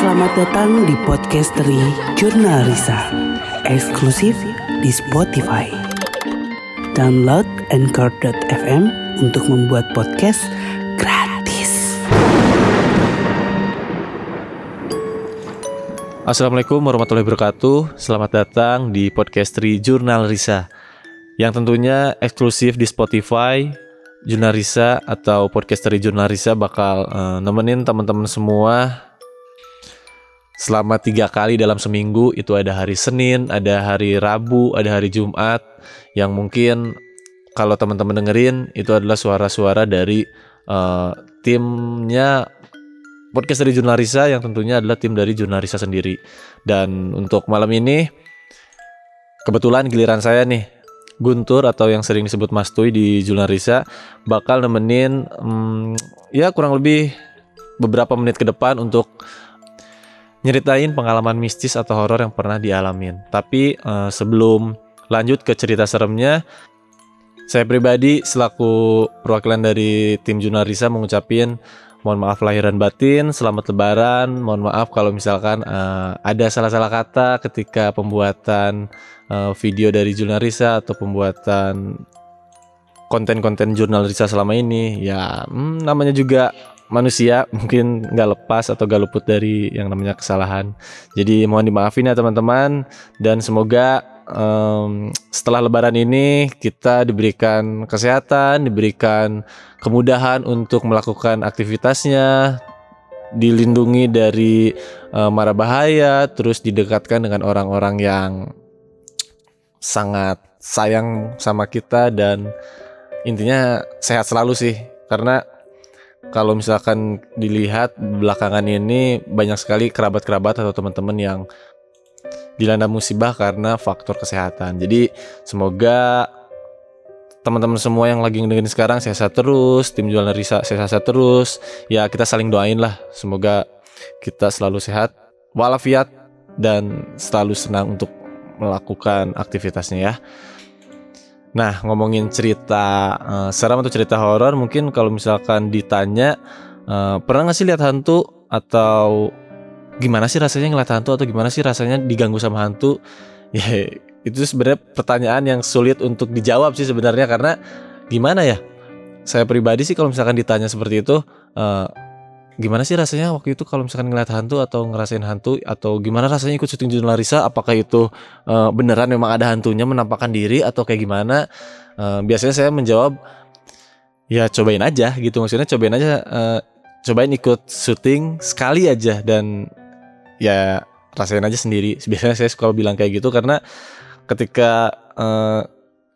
Selamat datang di Podcastery Jurnal Risa Eksklusif di Spotify. Download Anchor.fm untuk membuat podcast gratis. Assalamualaikum warahmatullahi wabarakatuh. Selamat datang di Podcastery Jurnal Risa Yang tentunya eksklusif di Spotify Jurnal Risa atau Podcastery Jurnal Risa bakal uh, nemenin teman-teman semua selama tiga kali dalam seminggu itu ada hari Senin, ada hari Rabu, ada hari Jumat yang mungkin kalau teman-teman dengerin itu adalah suara-suara dari uh, timnya podcast dari Jurnalisa yang tentunya adalah tim dari Jurnalisa sendiri. Dan untuk malam ini kebetulan giliran saya nih Guntur atau yang sering disebut Mas Tuy di Jurnalisa bakal nemenin um, ya kurang lebih beberapa menit ke depan untuk nyeritain pengalaman mistis atau horor yang pernah dialamin. Tapi uh, sebelum lanjut ke cerita seremnya, saya pribadi selaku perwakilan dari tim Junarisa mengucapin mohon maaf lahir dan batin, selamat lebaran, mohon maaf kalau misalkan uh, ada salah-salah kata ketika pembuatan uh, video dari Junarisa atau pembuatan konten-konten jurnal Risa selama ini ya hmm, namanya juga manusia mungkin nggak lepas atau gak luput dari yang namanya kesalahan. Jadi mohon dimaafin ya teman-teman dan semoga um, setelah Lebaran ini kita diberikan kesehatan, diberikan kemudahan untuk melakukan aktivitasnya, dilindungi dari um, mara bahaya, terus didekatkan dengan orang-orang yang sangat sayang sama kita dan intinya sehat selalu sih karena kalau misalkan dilihat belakangan ini banyak sekali kerabat-kerabat atau teman-teman yang dilanda musibah karena faktor kesehatan. Jadi semoga teman-teman semua yang lagi ngedengerin sekarang sehat terus, tim jualan Risa sehat-sehat terus. Ya kita saling doain lah, semoga kita selalu sehat, walafiat dan selalu senang untuk melakukan aktivitasnya ya. Nah, ngomongin cerita uh, seram atau cerita horor, mungkin kalau misalkan ditanya uh, pernah nggak sih lihat hantu atau gimana sih rasanya ngeliat hantu atau gimana sih rasanya diganggu sama hantu? Ya itu sebenarnya pertanyaan yang sulit untuk dijawab sih sebenarnya karena gimana ya? Saya pribadi sih kalau misalkan ditanya seperti itu uh, gimana sih rasanya waktu itu kalau misalkan ngeliat hantu atau ngerasain hantu atau gimana rasanya ikut syuting jurnal Larissa? Apakah itu uh, beneran memang ada hantunya menampakkan diri atau kayak gimana? Uh, biasanya saya menjawab ya cobain aja gitu. Maksudnya cobain aja uh, cobain ikut syuting sekali aja dan ya rasain aja sendiri. Biasanya saya suka bilang kayak gitu karena ketika uh,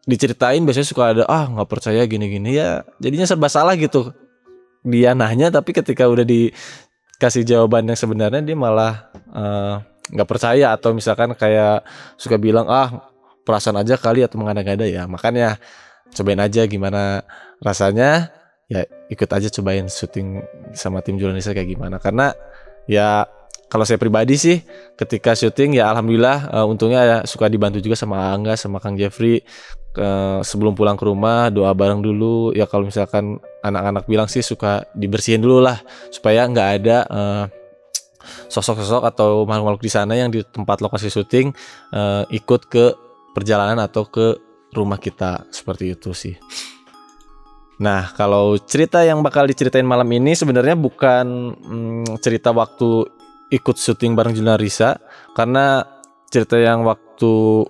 diceritain biasanya suka ada ah nggak percaya gini-gini ya jadinya serba salah gitu dia nanya tapi ketika udah dikasih jawaban yang sebenarnya dia malah eh, nggak uh, percaya. Atau misalkan kayak suka bilang ah perasaan aja kali atau mengada-ngada. Ya makanya cobain aja gimana rasanya. Ya ikut aja cobain syuting sama tim jurnalis kayak gimana. Karena ya kalau saya pribadi sih ketika syuting ya alhamdulillah uh, untungnya ya suka dibantu juga sama Angga sama Kang Jeffrey. Uh, sebelum pulang ke rumah doa bareng dulu. Ya kalau misalkan anak-anak bilang sih suka dibersihin dulu lah supaya nggak ada uh, sosok-sosok atau makhluk-makhluk di sana yang di tempat lokasi syuting uh, ikut ke perjalanan atau ke rumah kita. Seperti itu sih. Nah, kalau cerita yang bakal diceritain malam ini sebenarnya bukan hmm, cerita waktu ikut syuting bareng Juna Risa karena cerita yang waktu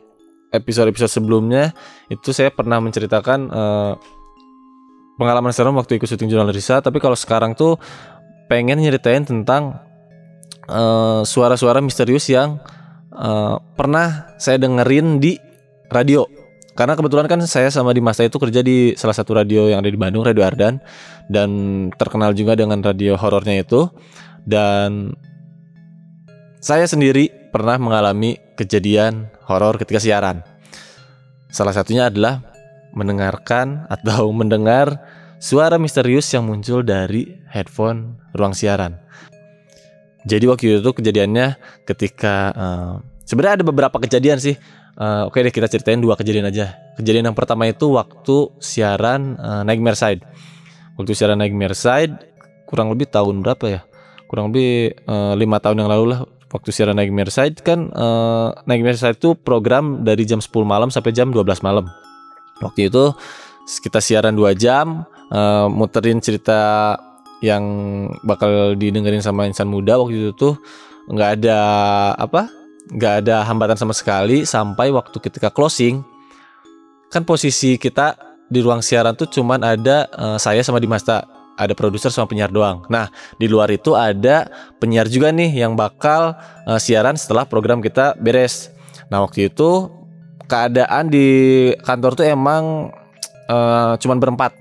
episode-episode sebelumnya itu saya pernah menceritakan uh, pengalaman serem waktu ikut syuting jurnal Risa. Tapi kalau sekarang tuh pengen nyeritain tentang eh, suara-suara misterius yang uh, pernah saya dengerin di radio. Karena kebetulan kan saya sama Dimas itu kerja di salah satu radio yang ada di Bandung Radio Ardan. Dan terkenal juga dengan radio horornya itu. Dan saya sendiri pernah mengalami kejadian horor ketika siaran salah satunya adalah mendengarkan atau mendengar suara misterius yang muncul dari headphone ruang siaran. Jadi waktu itu kejadiannya ketika uh, sebenarnya ada beberapa kejadian sih. Uh, Oke okay deh kita ceritain dua kejadian aja. Kejadian yang pertama itu waktu siaran uh, naik Merside. Waktu siaran naik Merside kurang lebih tahun berapa ya? kurang lebih lima tahun yang lalu lah waktu siaran Nightmare Side kan uh, Nightmare Side itu program dari jam 10 malam sampai jam 12 malam. Waktu itu kita siaran dua jam uh, muterin cerita yang bakal didengerin sama insan muda waktu itu tuh nggak ada apa nggak ada hambatan sama sekali sampai waktu ketika closing kan posisi kita di ruang siaran tuh cuman ada uh, saya sama Dimasta ada produser sama penyiar doang. Nah, di luar itu ada penyiar juga nih yang bakal uh, siaran setelah program kita beres. Nah, waktu itu keadaan di kantor tuh emang uh, cuman berempat.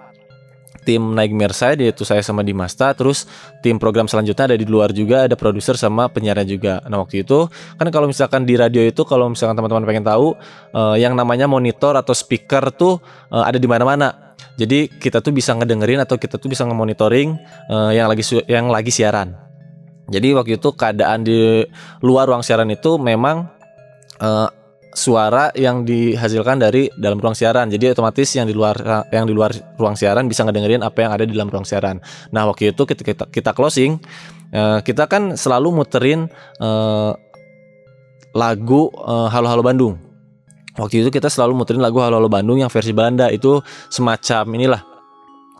Tim Nightmare Side yaitu saya sama Dimasta, terus tim program selanjutnya ada di luar juga ada produser sama penyiarnya juga. Nah, waktu itu kan kalau misalkan di radio itu kalau misalkan teman-teman pengen tahu uh, yang namanya monitor atau speaker tuh uh, ada di mana-mana jadi kita tuh bisa ngedengerin atau kita tuh bisa ngemonitoring uh, yang lagi yang lagi siaran. Jadi waktu itu keadaan di luar ruang siaran itu memang uh, suara yang dihasilkan dari dalam ruang siaran. Jadi otomatis yang di luar yang di luar ruang siaran bisa ngedengerin apa yang ada di dalam ruang siaran. Nah, waktu itu ketika kita, kita closing, uh, kita kan selalu muterin uh, lagu Halo Halo Bandung waktu itu kita selalu muterin lagu Halo Halo Bandung yang versi Belanda. Itu semacam inilah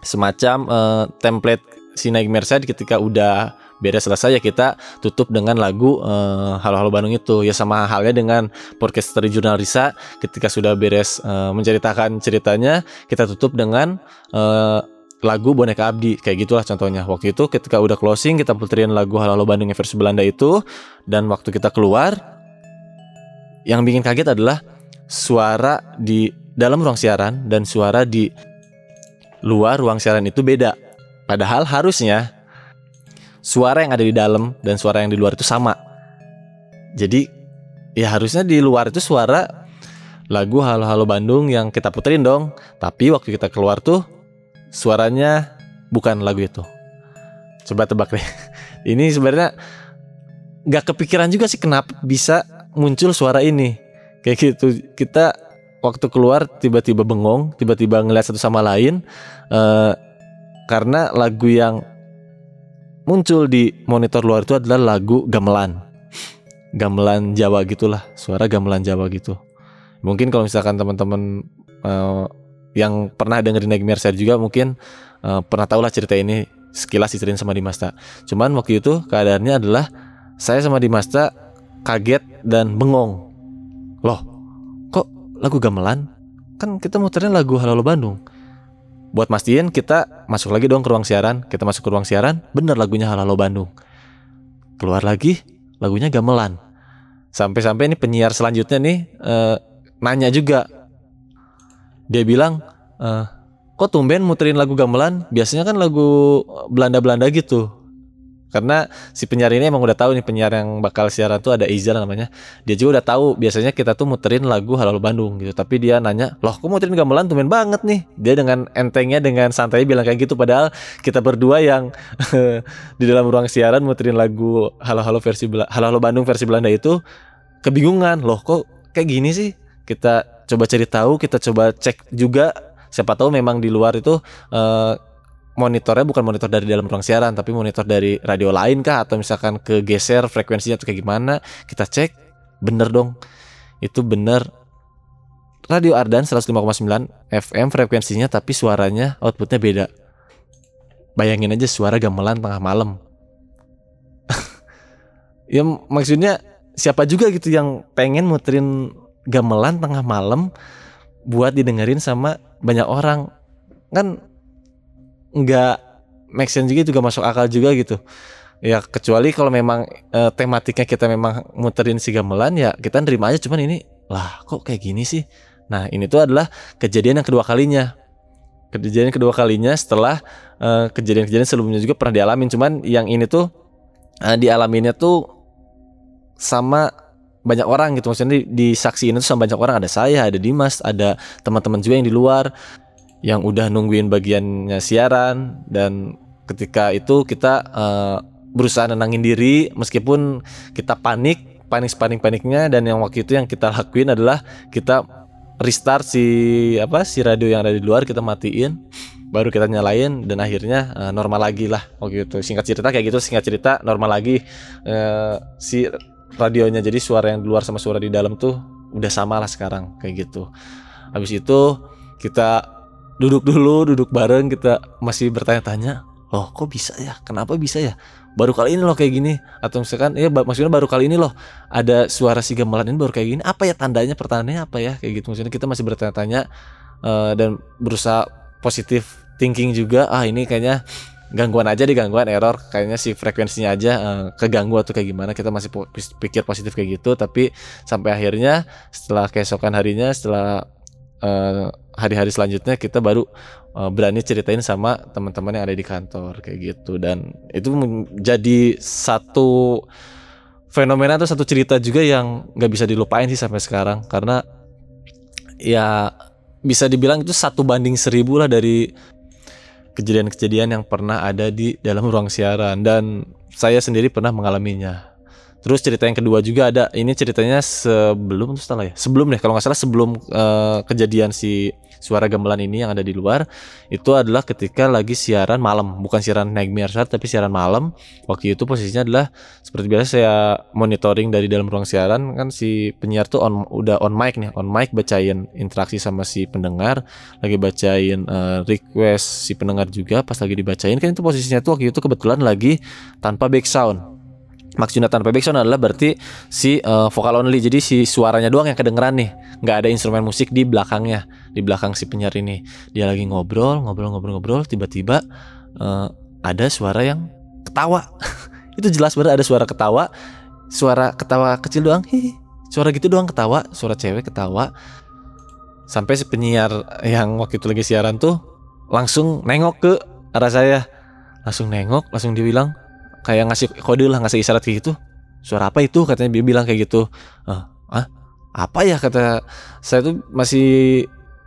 semacam uh, template si Nightmare Side ketika udah beres selesai ya kita tutup dengan lagu uh, Halo Halo Bandung itu. Ya sama halnya dengan podcast dari Jurnal Risa ketika sudah beres uh, menceritakan ceritanya kita tutup dengan uh, lagu Boneka Abdi. Kayak gitulah contohnya. Waktu itu ketika udah closing kita puterin lagu Halo Halo Bandung yang versi Belanda itu. Dan waktu kita keluar yang bikin kaget adalah suara di dalam ruang siaran dan suara di luar ruang siaran itu beda. Padahal harusnya suara yang ada di dalam dan suara yang di luar itu sama. Jadi ya harusnya di luar itu suara lagu Halo Halo Bandung yang kita puterin dong. Tapi waktu kita keluar tuh suaranya bukan lagu itu. Coba tebak deh. Ini sebenarnya nggak kepikiran juga sih kenapa bisa muncul suara ini kayak gitu. Kita waktu keluar tiba-tiba bengong tiba-tiba ngeliat satu sama lain uh, karena lagu yang muncul di monitor luar itu adalah lagu gamelan. Gamelan Jawa gitulah suara gamelan Jawa gitu. Mungkin kalau misalkan teman-teman uh, yang pernah dengerin Nightmare Share juga mungkin uh, pernah tahu lah cerita ini sekilas diceritain sama Dimasta cuman waktu itu keadaannya adalah saya sama Dimasta kaget dan bengong Loh, kok lagu gamelan? Kan kita muterin lagu Halo Bandung. Buat mastiin kita masuk lagi dong ke ruang siaran. Kita masuk ke ruang siaran, bener lagunya Halo Bandung. Keluar lagi, lagunya gamelan. Sampai-sampai ini penyiar selanjutnya nih uh, nanya juga. Dia bilang, uh, kok tumben muterin lagu gamelan? Biasanya kan lagu Belanda-Belanda gitu karena si penyiar ini emang udah tahu nih penyiar yang bakal siaran tuh ada Izal namanya. Dia juga udah tahu biasanya kita tuh muterin lagu Halo Bandung gitu. Tapi dia nanya loh kok muterin gamelan? Tumen banget nih. Dia dengan entengnya dengan santai bilang kayak gitu. Padahal kita berdua yang di dalam ruang siaran muterin lagu Halo Halo versi Halo Halo Bandung versi Belanda itu kebingungan. Loh kok kayak gini sih? Kita coba cari tahu kita coba cek juga. Siapa tahu memang di luar itu uh, monitornya bukan monitor dari dalam ruang siaran tapi monitor dari radio lain kah? Atau misalkan kegeser frekuensinya atau kayak gimana? Kita cek bener dong. Itu bener. Radio Ardan 105,9 FM frekuensinya tapi suaranya outputnya beda. Bayangin aja suara gamelan tengah malam. Ya maksudnya siapa juga gitu yang pengen muterin gamelan tengah malam buat didengerin sama banyak orang? Kan nggak make sense juga juga masuk akal juga gitu. Ya kecuali kalau memang e, tematiknya kita memang muterin si gamelan ya kita nerima aja cuman ini lah kok kayak gini sih? Nah ini tuh adalah kejadian yang kedua kalinya. Kejadian kedua kalinya setelah e, kejadian-kejadian sebelumnya juga pernah dialamin cuman yang ini tuh e, dialaminnya tuh sama banyak orang gitu. Maksudnya di, di saksi ini tuh sama banyak orang. Ada saya ada Dimas ada teman-teman juga yang di luar yang udah nungguin bagiannya siaran dan ketika itu kita uh, berusaha nenangin diri meskipun kita panik panik panik paniknya dan yang waktu itu yang kita lakuin adalah kita restart si apa si radio yang ada di luar kita matiin baru kita nyalain dan akhirnya uh, normal lagi lah waktu itu. Singkat cerita kayak gitu singkat cerita normal lagi uh, si radionya jadi suara yang di luar sama suara di dalam tuh udah sama lah sekarang kayak gitu. Habis itu kita duduk dulu duduk bareng kita masih bertanya-tanya loh kok bisa ya? Kenapa bisa ya? Baru kali ini loh kayak gini. Atau misalkan ya maksudnya baru kali ini loh ada suara si gamelan ini baru kayak gini. Apa ya tandanya pertanyaannya apa ya? Kayak gitu maksudnya kita masih bertanya-tanya uh, dan berusaha positif thinking juga ah ini kayaknya gangguan aja di gangguan error kayaknya si frekuensinya aja uh, keganggu atau kayak gimana. Kita masih pikir positif kayak gitu tapi sampai akhirnya setelah keesokan harinya setelah eh, hari-hari selanjutnya kita baru uh, berani ceritain sama teman-teman yang ada di kantor kayak gitu. Dan itu menjadi satu fenomena atau satu cerita juga yang nggak bisa dilupain sih sampai sekarang. Karena ya bisa dibilang itu satu banding seribu lah dari kejadian-kejadian yang pernah ada di dalam ruang siaran. Dan saya sendiri pernah mengalaminya. Terus cerita yang kedua juga ada. Ini ceritanya sebelum setelah ya. Sebelum deh kalau nggak salah sebelum uh, kejadian si suara gamelan ini yang ada di luar itu adalah ketika lagi siaran malam, bukan siaran Nightmare Shot tapi siaran malam. Waktu itu posisinya adalah seperti biasa saya monitoring dari dalam ruang siaran kan si penyiar tuh on udah on mic nih, on mic bacain interaksi sama si pendengar, lagi bacain uh, request si pendengar juga pas lagi dibacain kan itu posisinya tuh waktu itu kebetulan lagi tanpa back sound maksudnya tanpa background adalah berarti si uh, vokal only. Jadi si suaranya doang yang kedengeran nih. Nggak ada instrumen musik di belakangnya di belakang si penyiar ini. Dia lagi ngobrol ngobrol ngobrol ngobrol tiba-tiba uh, ada suara yang ketawa. Itu jelas banget ada suara ketawa. Suara ketawa kecil doang hihi. Suara gitu doang ketawa suara cewek ketawa. Sampai si penyiar yang waktu itu lagi siaran tuh langsung nengok ke arah saya. Langsung nengok langsung dia bilang kayak ngasih kode lah ngasih isyarat kayak gitu. Suara apa itu? Katanya dia bilang kayak gitu. Ah, apa ya? Kata saya tuh masih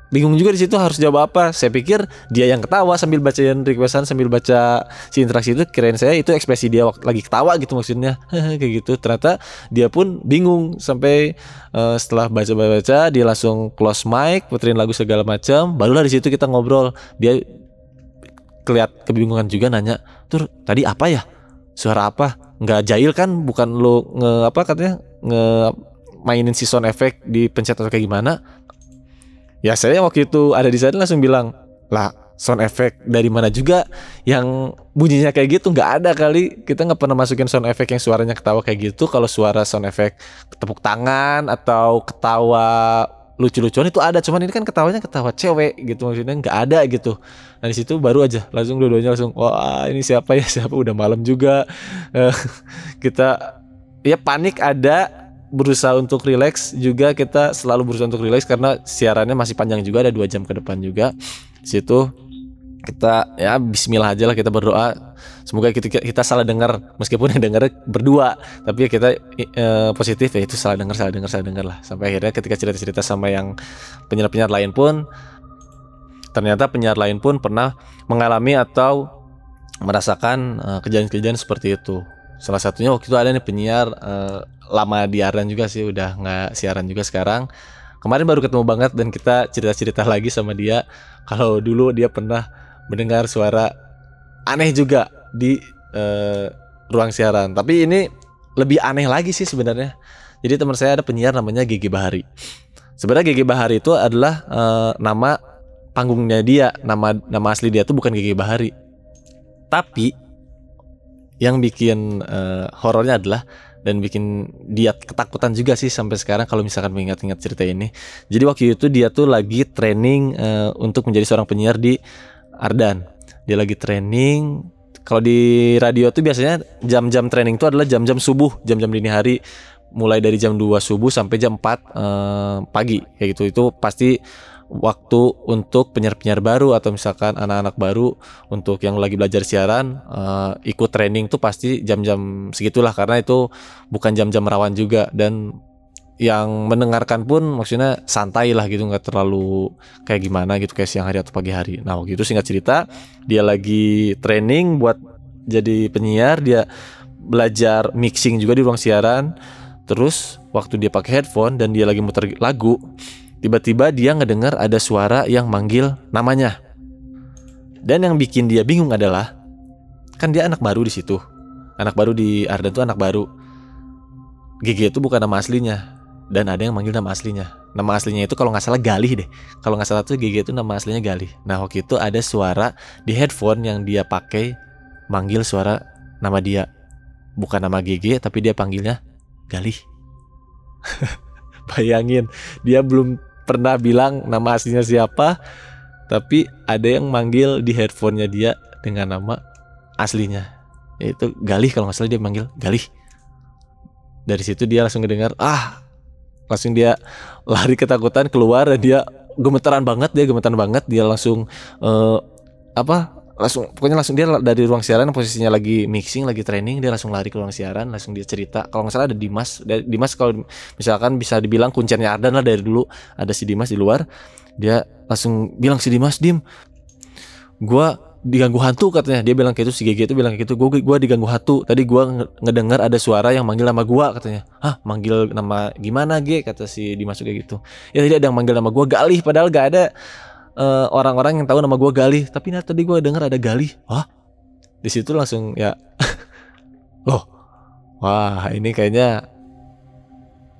bingung juga di situ harus jawab apa. Saya pikir dia yang ketawa sambil bacain requestan sambil baca si interaksi itu. Kirain saya itu ekspresi dia lagi ketawa gitu maksudnya. Kayak gitu. Ternyata dia pun bingung sampai uh, setelah baca-baca dia langsung close mic puterin lagu segala macam barulah di situ kita ngobrol. Dia keliat kebingungan juga nanya tur tadi apa ya suara apa? Nggak jahil kan? Bukan lo nge apa katanya? Nge mainin si sound effect di pencet atau kayak gimana? Ya saya waktu itu ada di sana langsung bilang lah sound effect dari mana juga yang bunyinya kayak gitu? Nggak ada kali. Kita nggak pernah masukin sound effect yang suaranya ketawa kayak gitu. Kalau suara sound effect tepuk tangan atau ketawa lucu-lucuan itu ada cuman ini kan ketawanya ketawa cewek gitu maksudnya nggak ada gitu. Nah di situ baru aja langsung dua-duanya langsung wah ini siapa ya? Siapa? Udah malam juga. Uh, kita ya panik ada berusaha untuk relax juga kita selalu berusaha untuk relax karena siarannya masih panjang juga ada dua jam ke depan juga. Situ kita ya Bismillah aja lah kita berdoa. Semoga kita, kita salah dengar meskipun yang dengar berdua. Tapi kita e, positif ya itu salah dengar salah dengar salah dengar lah. Sampai akhirnya ketika cerita cerita sama yang penyiar penyiar lain pun ternyata penyiar lain pun pernah mengalami atau merasakan kejadian kejadian-kejadian seperti itu. Salah satunya waktu itu ada nih penyiar e, lama di Ardan juga sih udah nggak siaran juga sekarang. Kemarin baru ketemu banget dan kita cerita-cerita lagi sama dia. Kalau dulu dia pernah mendengar suara aneh juga di uh, ruang siaran. Tapi ini lebih aneh lagi sih sebenarnya. Jadi teman saya ada penyiar namanya Gigi Bahari. Sebenarnya Gigi Bahari itu adalah uh, nama panggungnya dia, nama nama asli dia itu bukan Gigi Bahari. Tapi yang bikin uh, horornya adalah dan bikin dia ketakutan juga sih sampai sekarang kalau misalkan mengingat-ingat cerita ini. Jadi waktu itu dia tuh lagi training uh, untuk menjadi seorang penyiar di Ardan. Dia lagi training. Kalau di radio tuh biasanya jam-jam training itu adalah jam-jam subuh, jam-jam dini hari mulai dari jam 2 subuh sampai jam 4 eh, pagi kayak gitu. Itu pasti waktu untuk penyiar-penyiar baru atau misalkan anak-anak baru untuk yang lagi belajar siaran uh, ikut training tuh pasti jam-jam segitulah karena itu bukan jam-jam rawan juga dan yang mendengarkan pun maksudnya santai lah gitu nggak terlalu kayak gimana gitu kayak siang hari atau pagi hari. Nah waktu itu singkat cerita dia lagi training buat jadi penyiar dia belajar mixing juga di ruang siaran. Terus waktu dia pakai headphone dan dia lagi muter lagu, tiba-tiba dia ngedengar ada suara yang manggil namanya. Dan yang bikin dia bingung adalah kan dia anak baru di situ. Anak baru di Ardan tuh anak baru. GG itu bukan nama aslinya dan ada yang manggil nama aslinya. Nama aslinya itu kalau nggak salah Galih deh. Kalau nggak salah tuh GG itu nama aslinya Galih. Nah waktu itu ada suara di headphone yang dia pakai manggil suara nama dia. Bukan nama GG tapi dia panggilnya Galih. Bayangin dia belum pernah bilang nama aslinya siapa tapi ada yang manggil di headphonenya dia dengan nama aslinya yaitu Galih kalau nggak salah dia manggil Galih dari situ dia langsung ngedengar ah langsung dia lari ketakutan keluar dan dia gemeteran banget dia gemeteran banget. Dia langsung uh, apa langsung pokoknya langsung dia dari ruang siaran posisinya lagi mixing lagi training dia langsung lari ke ruang siaran langsung dia cerita. Kalau nggak salah ada Dimas Dimas kalau misalkan bisa dibilang kuncinya Ardan lah dari dulu. Ada si Dimas di luar dia langsung bilang si Dimas Dim gua diganggu hantu katanya. Dia bilang kayak itu si GG itu bilang kayak gitu. Gue gua diganggu hantu. Tadi gue ngedengar ada suara yang manggil nama gue katanya. Hah manggil nama gimana G? Kata si Dimas kayak gitu. Ya tadi ada yang manggil nama gue Galih padahal gak ada eh, orang-orang yang tahu nama gue Galih. Tapi nah tadi gue dengar ada Galih. Wah di situ langsung ya. Loh. Wah ini kayaknya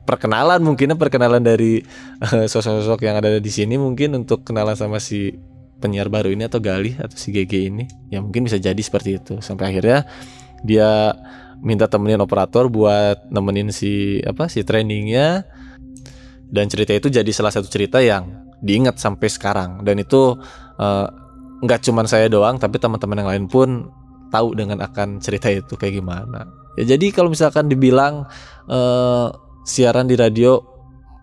perkenalan mungkinnya perkenalan dari uh, sosok-sosok yang ada di sini mungkin untuk kenalan sama si penyiar baru ini atau Galih atau si GG ini ya mungkin bisa jadi seperti itu. Sampai akhirnya dia minta temenin operator buat nemenin si apa si trainingnya. Dan cerita itu jadi salah satu cerita yang diingat sampai sekarang. Dan itu eh, nggak uh, cuman saya doang tapi teman-teman yang lain pun tahu dengan akan cerita itu kayak gimana. Ya jadi kalau misalkan dibilang uh, siaran di radio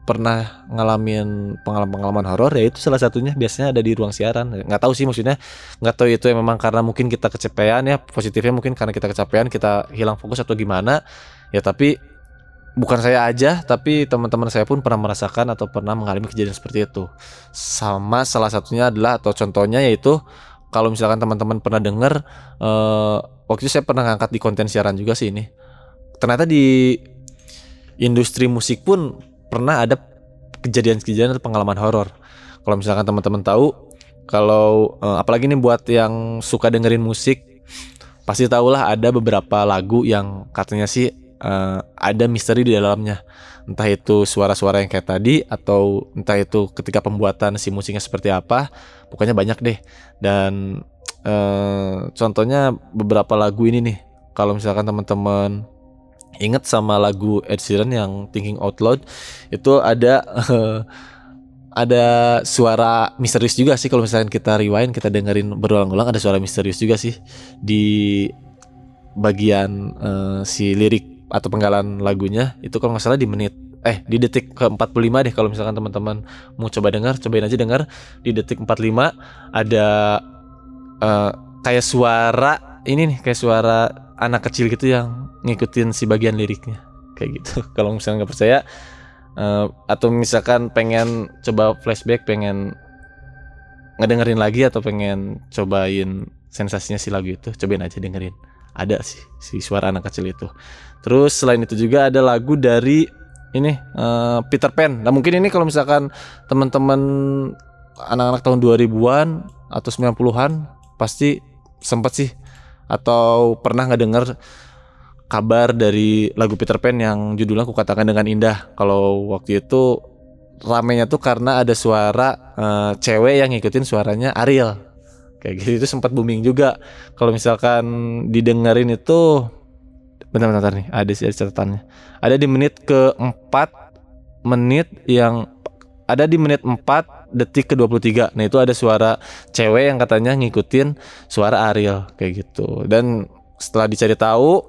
pernah ngalamin pengalaman-pengalaman horor ya itu salah satunya biasanya ada di ruang siaran. Nggak tahu sih maksudnya nggak tahu itu memang karena mungkin kita kecapean ya positifnya mungkin karena kita kecapean kita hilang fokus atau gimana. Ya tapi bukan saya aja tapi teman-teman saya pun pernah merasakan atau pernah mengalami kejadian seperti itu. Sama salah satunya adalah atau contohnya yaitu kalau misalkan teman-teman pernah dengar uh, waktu itu saya pernah ngangkat di konten siaran juga sih ini. Ternyata di industri musik pun pernah ada kejadian-kejadian atau pengalaman horor. Kalau misalkan teman-teman tahu, kalau uh, apalagi nih buat yang suka dengerin musik, pasti tahulah ada beberapa lagu yang katanya sih uh, ada misteri di dalamnya. Entah itu suara-suara yang kayak tadi atau entah itu ketika pembuatan si musiknya seperti apa, pokoknya banyak deh. Dan uh, contohnya beberapa lagu ini nih, kalau misalkan teman-teman inget sama lagu Ed Sheeran yang Thinking Out Loud? Itu ada uh, ada suara misterius juga sih kalau misalnya kita rewind kita dengerin berulang-ulang ada suara misterius juga sih di bagian uh, si lirik atau penggalan lagunya. Itu kalau nggak salah di menit eh di detik ke 45 deh kalau misalkan teman-teman mau coba dengar cobain aja dengar di detik 45 ada uh, kayak suara ini nih kayak suara anak kecil gitu yang ngikutin si bagian liriknya. Kayak gitu. Kalau misalnya nggak percaya uh, atau misalkan pengen coba flashback pengen ngedengerin lagi atau pengen cobain sensasinya si lagu itu cobain aja dengerin. Ada sih si suara anak kecil itu. Terus selain itu juga ada lagu dari ini uh, Peter Pan. Nah mungkin ini kalau misalkan teman-teman anak-anak tahun 2000-an atau 90-an pasti sempat sih atau pernah nggak dengar kabar dari lagu Peter Pan yang judulnya aku katakan dengan indah? Kalau waktu itu ramenya tuh karena ada suara uh, cewek yang ngikutin suaranya Ariel. Kayak gitu itu sempat booming juga. Kalau misalkan didengerin itu bentar-bentar nih ada sih catatannya. Ada di menit ke 4 menit yang ada di menit 4 detik ke 23 nah itu ada suara cewek yang katanya ngikutin suara Ariel kayak gitu. Dan setelah dicari tahu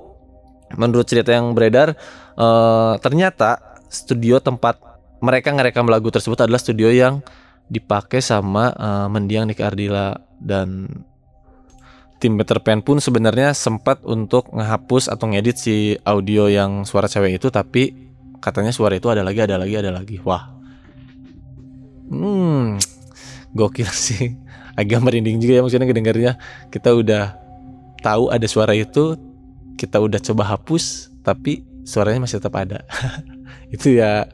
menurut cerita yang beredar uh, ternyata studio tempat mereka ngerekam lagu tersebut adalah studio yang dipakai sama uh, mendiang Nick Ardila. Dan tim Peter Pan pun sebenarnya sempat untuk ngehapus atau ngedit si audio yang suara cewek itu tapi katanya suara itu ada lagi ada lagi ada lagi. Wah hmm gokil sih. Agak merinding juga ya maksudnya kedengarnya kita udah tahu ada suara itu kita udah coba hapus tapi suaranya masih tetap ada. Itu ya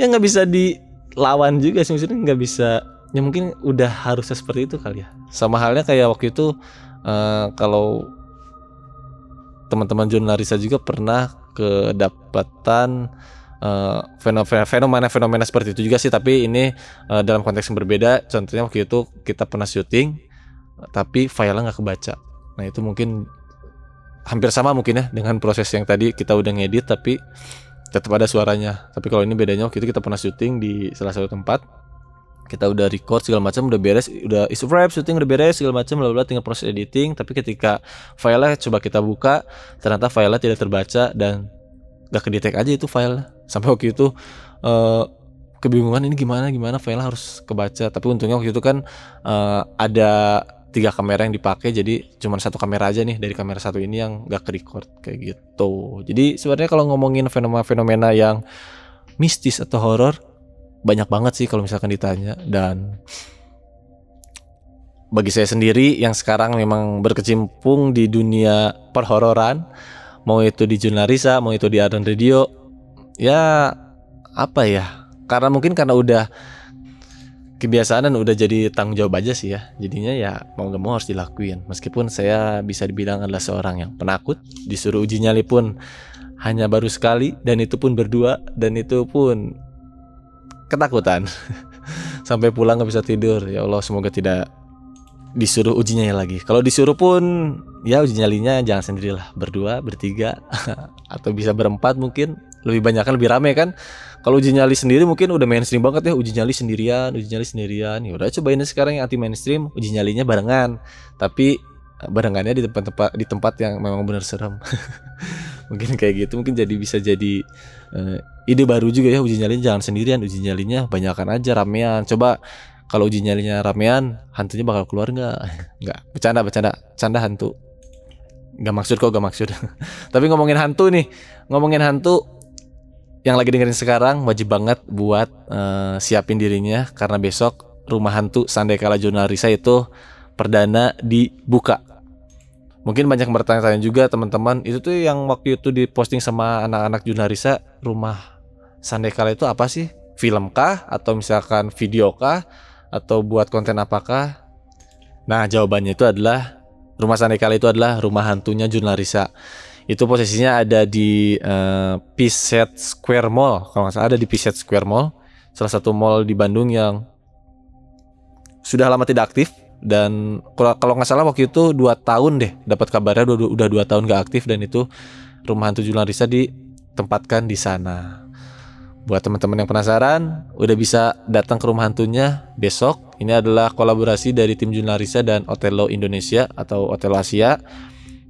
ya nggak bisa dilawan juga sih maksudnya nggak bisa. Ya mungkin udah harusnya seperti itu kali ya. Sama halnya kayak waktu itu uh, kalau teman-teman jurnalisa juga pernah kedapatan uh, fenomena-fenomena seperti itu juga sih tapi ini uh, dalam konteks yang berbeda. Contohnya waktu itu kita pernah syuting tapi filenya nggak kebaca. Nah itu mungkin hampir sama mungkin ya dengan proses yang tadi kita udah ngedit tapi tetap ada suaranya. Tapi kalau ini bedanya waktu itu kita pernah syuting di salah satu tempat. Kita udah record segala macam udah beres udah isu wrap syuting udah beres segala macam lalu tinggal proses editing. Tapi ketika filenya coba kita buka ternyata filenya tidak terbaca dan gak kedetek aja itu file. Sampai waktu itu uh, kebingungan ini gimana gimana filenya harus kebaca. Tapi untungnya waktu itu kan uh, ada tiga kamera yang dipakai jadi cuma satu kamera aja nih dari kamera satu ini yang gak ke kayak gitu. Jadi sebenarnya kalau ngomongin fenomena-fenomena yang mistis atau horor banyak banget sih kalau misalkan ditanya. Dan bagi saya sendiri yang sekarang memang berkecimpung di dunia perhororan mau itu di Jurnalisa mau itu di Adon Radio ya apa ya? Karena mungkin karena udah kebiasaan dan udah jadi tanggung jawab aja sih ya. Jadinya ya mau gak mau harus dilakuin. Meskipun saya bisa dibilang adalah seorang yang penakut disuruh uji nyali pun hanya baru sekali dan itu pun berdua dan itu pun ketakutan. Sampai pulang nggak bisa tidur. Ya Allah semoga tidak disuruh uji nyali lagi. Kalau disuruh pun ya uji nyalinya jangan sendirilah. Berdua bertiga atau bisa berempat mungkin. Lebih banyak kan lebih rame kan? Kalau uji nyali sendiri mungkin udah mainstream banget ya. Uji nyali sendirian uji nyali sendirian. Ya udah cobain sekarang yang anti mainstream uji nyalinya barengan. Tapi eh, barengannya di tempat-tempat di tempat yang memang benar serem. Mungkin kayak gitu mungkin jadi bisa jadi uh, ide baru juga ya. Uji nyalinya jangan sendirian uji nyalinya banyakkan aja ramean. Coba kalau uji nyalinya ramean hantunya bakal keluar nggak? Nggak. Bercanda bercanda. Canda hantu. Nggak maksud kok gak maksud. Tapi ngomongin hantu nih. Ngomongin hantu yang lagi dengerin sekarang wajib banget buat uh, siapin dirinya. Karena besok rumah hantu Sandekala Jurnal Risa itu perdana dibuka. Mungkin banyak bertanya-tanya juga teman-teman, itu tuh yang waktu itu diposting sama anak-anak jurnalisa rumah Sandekala itu apa sih? Film kah? Atau misalkan video kah atau buat konten apakah? Nah, jawabannya itu adalah rumah Sandekala itu adalah rumah hantunya jurnalisa. Itu posisinya ada di uh, Piset Square Mall, kalau nggak salah ada di Piset Square Mall, salah satu mall di Bandung yang sudah lama tidak aktif dan kalau nggak salah waktu itu dua tahun deh dapat kabarnya udah, dua tahun gak aktif dan itu rumah hantu Julian Risa ditempatkan di sana buat teman-teman yang penasaran udah bisa datang ke rumah hantunya besok ini adalah kolaborasi dari tim Julian Risa dan Otelo Indonesia atau Otelo Asia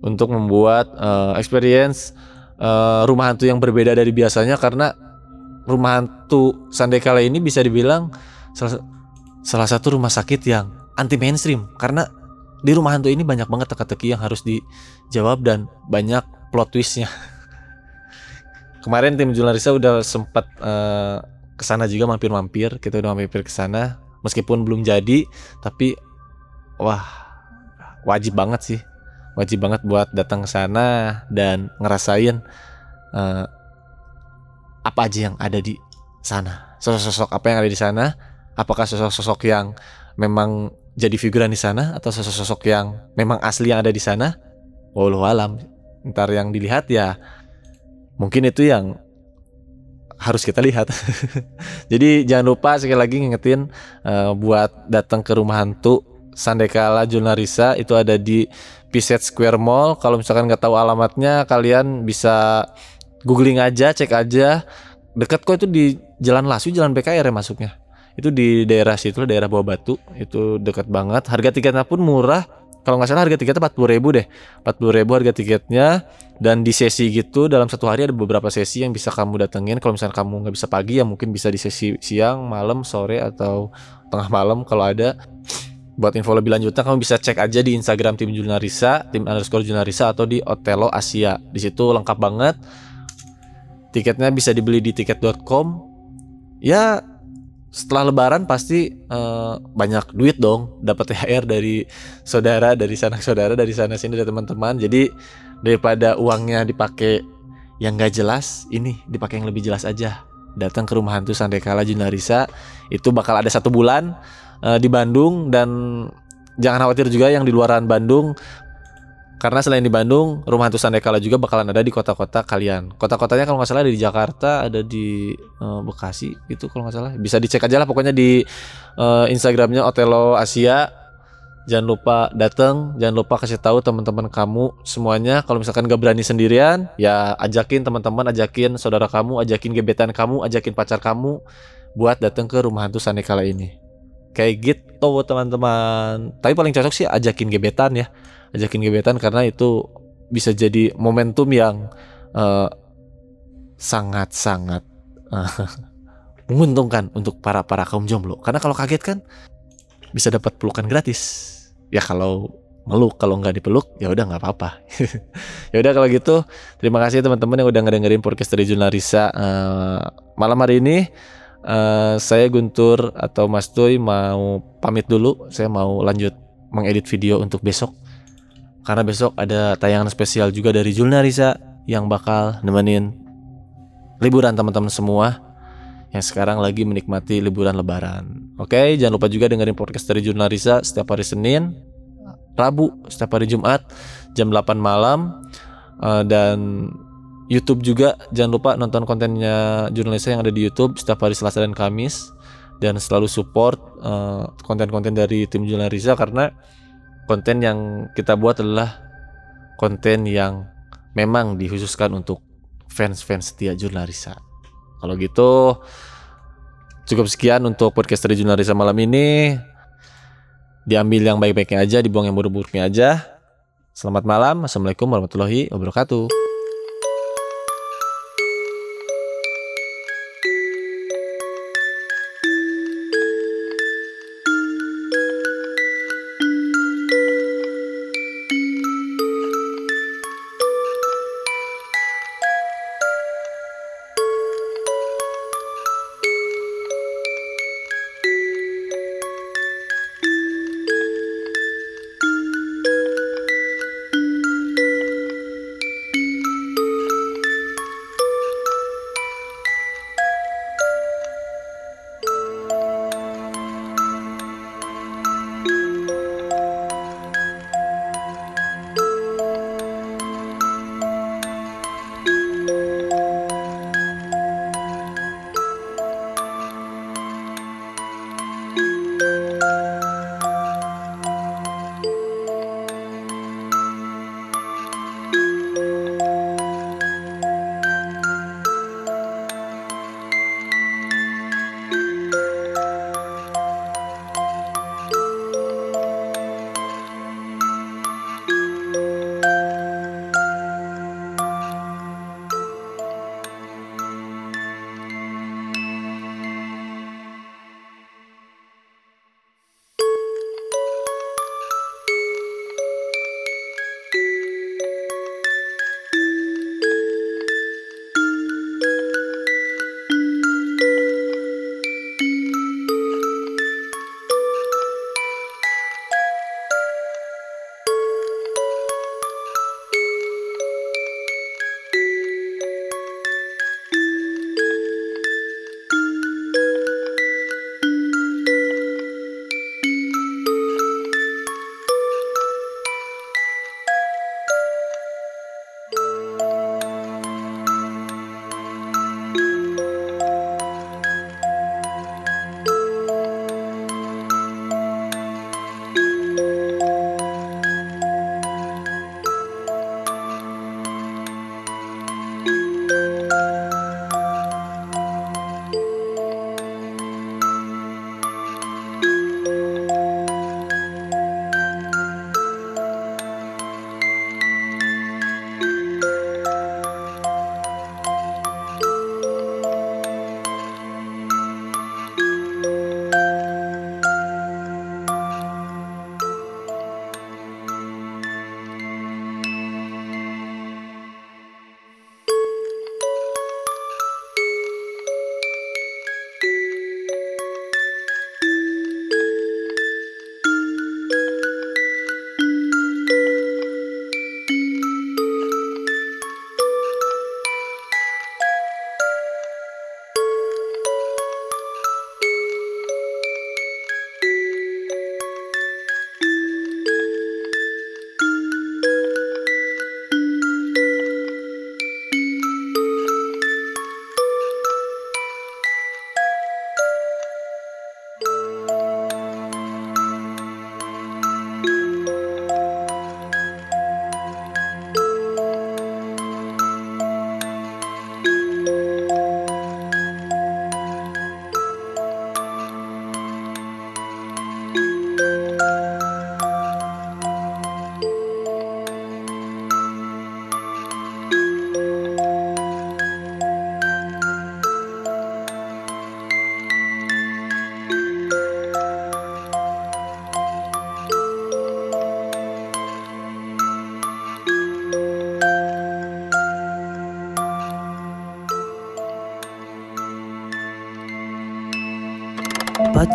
untuk membuat uh, experience uh, rumah hantu yang berbeda dari biasanya karena rumah hantu Sandekala ini bisa dibilang salah, salah satu rumah sakit yang anti mainstream karena di rumah hantu ini banyak banget teka-teki yang harus dijawab dan banyak plot twistnya. Kemarin tim Jularisa udah sempat uh, ke sana juga mampir-mampir, kita udah mampir ke sana. Meskipun belum jadi, tapi wah wajib banget sih, wajib banget buat datang ke sana dan ngerasain uh, apa aja yang ada di sana, sosok-sosok apa yang ada di sana, apakah sosok-sosok yang memang jadi figuran di sana atau sosok-sosok yang memang asli yang ada di sana? Walau alam. Ntar yang dilihat ya mungkin itu yang harus kita lihat. Jadi jangan lupa sekali lagi ngingetin uh, buat datang ke rumah hantu Sandekala Junarisa itu ada di Piset Square Mall. Kalau misalkan nggak tahu alamatnya kalian bisa googling aja cek aja. Dekat kok itu di Jalan Lasu Jalan BKR ya masuknya. Itu di daerah situ daerah bawah batu. Itu dekat banget. Harga tiketnya pun murah. Kalau nggak salah harga tiketnya empat puluh ribu deh. Empat puluh ribu harga tiketnya dan di sesi gitu dalam satu hari ada beberapa sesi yang bisa kamu datengin. Kalau misalnya kamu nggak bisa pagi ya mungkin bisa di sesi siang malam sore atau tengah malam kalau ada. Buat info lebih lanjutnya kamu bisa cek aja di Instagram tim Junarisa tim underscore Junarisa atau di Otelo Asia. Di situ lengkap banget. Tiketnya bisa dibeli di tiket.com ya setelah lebaran pasti uh, banyak duit dong. Dapat THR dari saudara dari sana saudara dari sana sini dari teman-teman. Jadi daripada uangnya dipakai yang gak jelas ini dipakai yang lebih jelas aja datang ke rumah hantu Sandekala Junarisa itu bakal ada satu bulan uh, di Bandung dan jangan khawatir juga yang di luaran Bandung karena selain di Bandung, Rumah Hantu Sandekala juga bakalan ada di kota-kota kalian. Kota-kotanya kalau nggak salah ada di Jakarta, ada di uh, Bekasi gitu kalau nggak salah. Bisa dicek aja lah pokoknya di uh, Instagramnya Otelo Asia. Jangan lupa datang, jangan lupa kasih tahu teman-teman kamu semuanya. Kalau misalkan gak berani sendirian, ya ajakin teman-teman, ajakin saudara kamu, ajakin gebetan kamu, ajakin pacar kamu buat datang ke Rumah Hantu Sandekala ini. Kayak gitu teman-teman. Tapi paling cocok sih ajakin gebetan ya ajakin gebetan karena itu bisa jadi momentum yang uh, sangat-sangat uh, menguntungkan untuk para para kaum jomblo karena kalau kaget kan bisa dapat pelukan gratis ya kalau meluk kalau nggak dipeluk ya udah nggak apa-apa. Ya udah kalau gitu terima kasih teman-teman yang udah ngedengerin podcast dari Junarisa uh, malam hari ini uh, saya Guntur atau Mas Tuy mau pamit dulu. Saya mau lanjut mengedit video untuk besok. Karena besok ada tayangan spesial juga dari Julna Risa yang bakal nemenin liburan teman-teman semua yang sekarang lagi menikmati liburan lebaran. Oke, jangan lupa juga dengerin podcast dari Julna Risa setiap hari Senin, Rabu, setiap hari Jumat jam 8 malam uh, dan YouTube juga jangan lupa nonton kontennya jurnalisa yang ada di YouTube setiap hari Selasa dan Kamis dan selalu support uh, konten-konten dari tim jurnalisa karena konten yang kita buat adalah konten yang memang dikhususkan untuk fans-fans setia Jurnalisa. Kalau gitu cukup sekian untuk podcast dari Jurnalisa malam ini. Diambil yang baik-baiknya aja, dibuang yang buruk-buruknya aja. Selamat malam. Assalamualaikum warahmatullahi wabarakatuh.